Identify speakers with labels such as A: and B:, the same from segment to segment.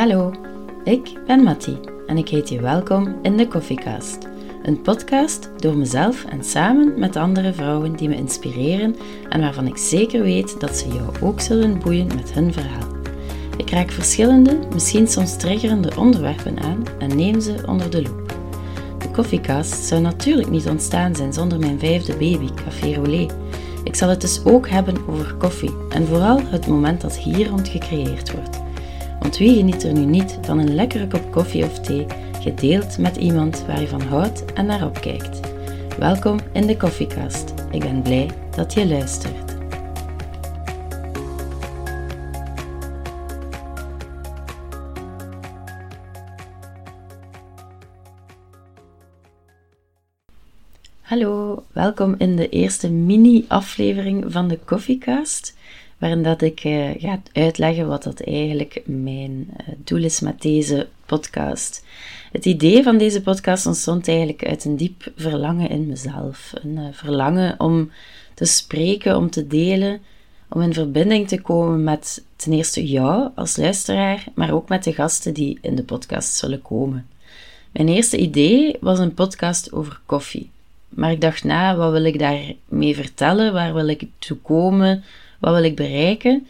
A: Hallo, ik ben Mattie en ik heet je welkom in de Koffiecast. Een podcast door mezelf en samen met andere vrouwen die me inspireren en waarvan ik zeker weet dat ze jou ook zullen boeien met hun verhaal. Ik raak verschillende, misschien soms triggerende onderwerpen aan en neem ze onder de loep. De Koffiecast zou natuurlijk niet ontstaan zijn zonder mijn vijfde baby, Café Rolé. Ik zal het dus ook hebben over koffie en vooral het moment dat hier rond gecreëerd wordt. Want wie geniet er nu niet van een lekkere kop koffie of thee, gedeeld met iemand waar je van houdt en naar opkijkt? Welkom in de Koffiekast. Ik ben blij dat je luistert. Hallo, welkom in de eerste mini-aflevering van de Koffiecast waarin dat ik uh, ga uitleggen wat dat eigenlijk mijn uh, doel is met deze podcast. Het idee van deze podcast ontstond eigenlijk uit een diep verlangen in mezelf. Een uh, verlangen om te spreken, om te delen, om in verbinding te komen met ten eerste jou als luisteraar, maar ook met de gasten die in de podcast zullen komen. Mijn eerste idee was een podcast over koffie. Maar ik dacht na, wat wil ik daarmee vertellen? Waar wil ik toe komen? Wat wil ik bereiken?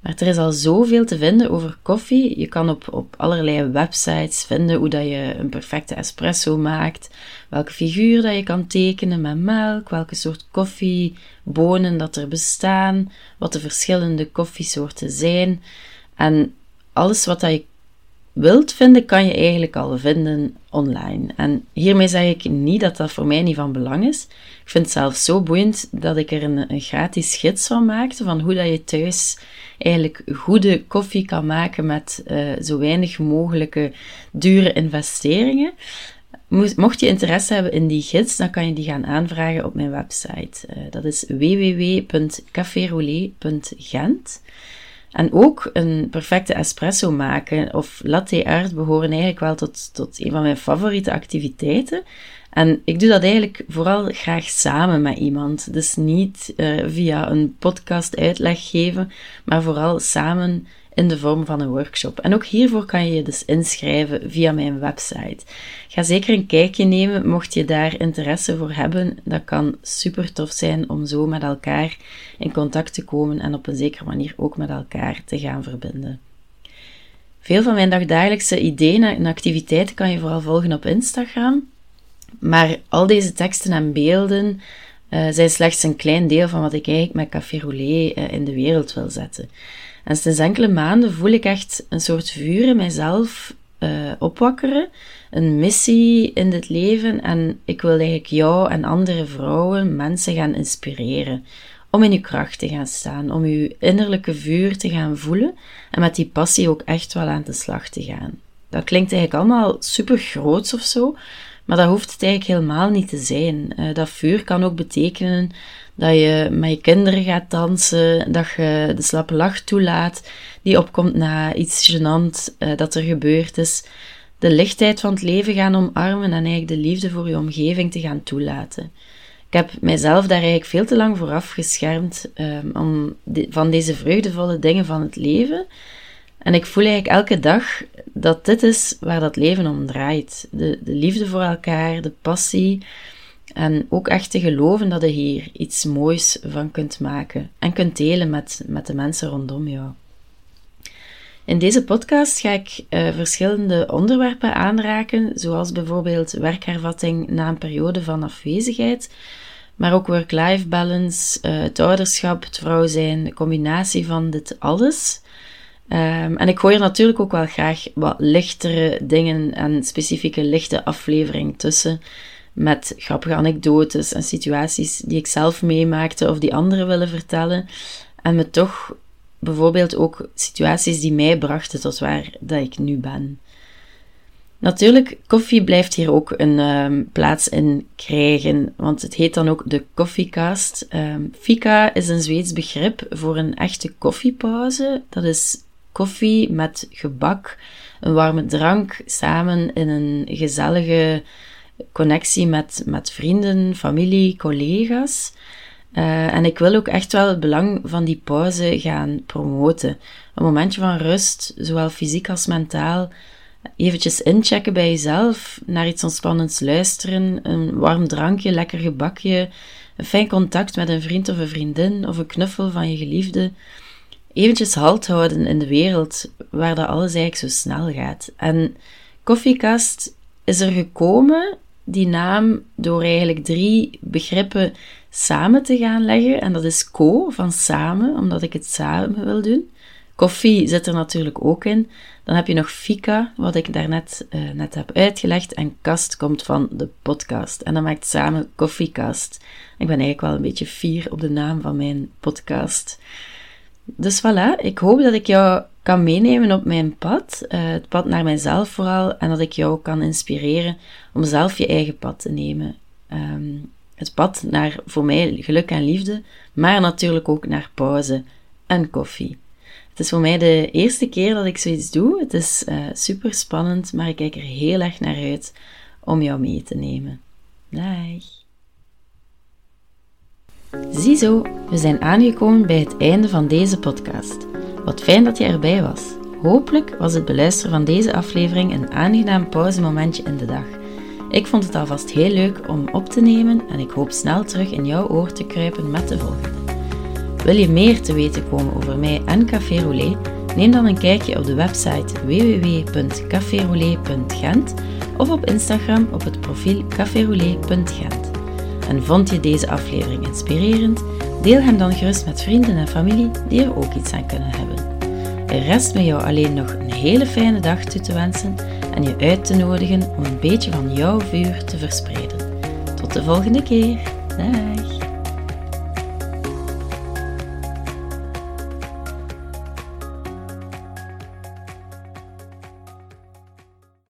A: Maar er is al zoveel te vinden over koffie. Je kan op, op allerlei websites vinden hoe dat je een perfecte espresso maakt, welke figuur dat je kan tekenen met melk, welke soort koffiebonen dat er bestaan, wat de verschillende koffiesoorten zijn. En alles wat dat je wilt vinden, kan je eigenlijk al vinden online. En hiermee zeg ik niet dat dat voor mij niet van belang is. Ik vind het zelf zo boeiend dat ik er een, gratis gids van maakte van hoe dat je thuis eigenlijk goede koffie kan maken met uh, zo weinig mogelijke dure investeringen. Mocht je interesse hebben in die gids, dan kan je die gaan aanvragen op mijn website. Uh, dat is www.caférolé.gent. En ook een perfecte espresso maken of latte art behoren eigenlijk wel tot, tot een van mijn favoriete activiteiten. En ik doe dat eigenlijk vooral graag samen met iemand. Dus niet uh, via een podcast uitleg geven, maar vooral samen in de vorm van een workshop. En ook hiervoor kan je je dus inschrijven via mijn website. Ga zeker een kijkje nemen mocht je daar interesse voor hebben. Dat kan super tof zijn om zo met elkaar in contact te komen en op een zekere manier ook met elkaar te gaan verbinden. Veel van mijn dagdagelijkse ideeën en activiteiten kan je vooral volgen op Instagram. Maar al deze teksten en beelden uh, zijn slechts een klein deel van wat ik eigenlijk met Café Roulé uh, in de wereld wil zetten. En sinds enkele maanden voel ik echt een soort vuur in mijzelf uh, opwakkeren, een missie in dit leven en ik wil eigenlijk jou en andere vrouwen, mensen gaan inspireren om in uw kracht te gaan staan, om uw innerlijke vuur te gaan voelen en met die passie ook echt wel aan de slag te gaan. Dat klinkt eigenlijk allemaal super groots of zo, maar dat hoeft het eigenlijk helemaal niet te zijn. Uh, dat vuur kan ook betekenen dat je met je kinderen gaat dansen, dat je de slappe lach toelaat die opkomt na iets gênant uh, dat er gebeurd is. De lichtheid van het leven gaan omarmen en eigenlijk de liefde voor je omgeving te gaan toelaten. Ik heb mijzelf daar eigenlijk veel te lang voor afgeschermd um, om van deze vreugdevolle dingen van het leven. En ik voel eigenlijk elke dag dat dit is waar dat leven om draait. De, de liefde voor elkaar, de passie, en ook echt te geloven dat je hier iets moois van kunt maken en kunt delen met, met de mensen rondom jou. In deze podcast ga ik uh, verschillende onderwerpen aanraken, zoals bijvoorbeeld werkhervatting na een periode van afwezigheid, maar ook work-life balance, uh, het ouderschap, het vrouw zijn, de combinatie van dit alles. Um, en ik gooi er natuurlijk ook wel graag wat lichtere dingen en specifieke lichte afleveringen tussen, met grappige anekdotes en situaties die ik zelf meemaakte of die anderen willen vertellen. En me toch bijvoorbeeld ook situaties die mij brachten tot waar dat ik nu ben. Natuurlijk, koffie blijft hier ook een um, plaats in krijgen, want het heet dan ook de koffiecast. Um, fika is een Zweeds begrip voor een echte koffiepauze. Dat is koffie met gebak, een warme drank, samen in een gezellige connectie met, met vrienden, familie, collega's. Uh, en ik wil ook echt wel het belang van die pauze gaan promoten. Een momentje van rust, zowel fysiek als mentaal. Eventjes inchecken bij jezelf, naar iets ontspannends luisteren, een warm drankje, lekker gebakje, een fijn contact met een vriend of een vriendin of een knuffel van je geliefde. Eventjes halt houden in de wereld waar dat alles eigenlijk zo snel gaat. En Koffiekast is er gekomen, die naam, door eigenlijk drie begrippen samen te gaan leggen. En dat is co, van samen, omdat ik het samen wil doen. Koffie zit er natuurlijk ook in. Dan heb je nog fika, wat ik daarnet uh, net heb uitgelegd. En kast komt van de podcast. En dan maakt samen koffiekast. Ik ben eigenlijk wel een beetje fier op de naam van mijn podcast. Dus voilà, ik hoop dat ik jou kan meenemen op mijn pad, uh, het pad naar mijzelf vooral, en dat ik jou kan inspireren om zelf je eigen pad te nemen. Um, het pad naar voor mij geluk en liefde, maar natuurlijk ook naar pauze en koffie. Het is voor mij de eerste keer dat ik zoiets doe. Het is uh, super spannend, maar ik kijk er heel erg naar uit om jou mee te nemen. Dag! Ziezo, we zijn aangekomen bij het einde van deze podcast. Wat fijn dat je erbij was. Hopelijk was het beluisteren van deze aflevering een aangenaam pauzemomentje in de dag. Ik vond het alvast heel leuk om op te nemen en ik hoop snel terug in jouw oor te kruipen met de volgende. Wil je meer te weten komen over mij en Café Roulé? Neem dan een kijkje op de website www.caféroulé.gent of op Instagram op het profiel caféroulé.gent. En vond je deze aflevering inspirerend? Deel hem dan gerust met vrienden en familie die er ook iets aan kunnen hebben. Er rest me jou alleen nog een hele fijne dag toe te wensen en je uit te nodigen om een beetje van jouw vuur te verspreiden. Tot de volgende keer. Dag!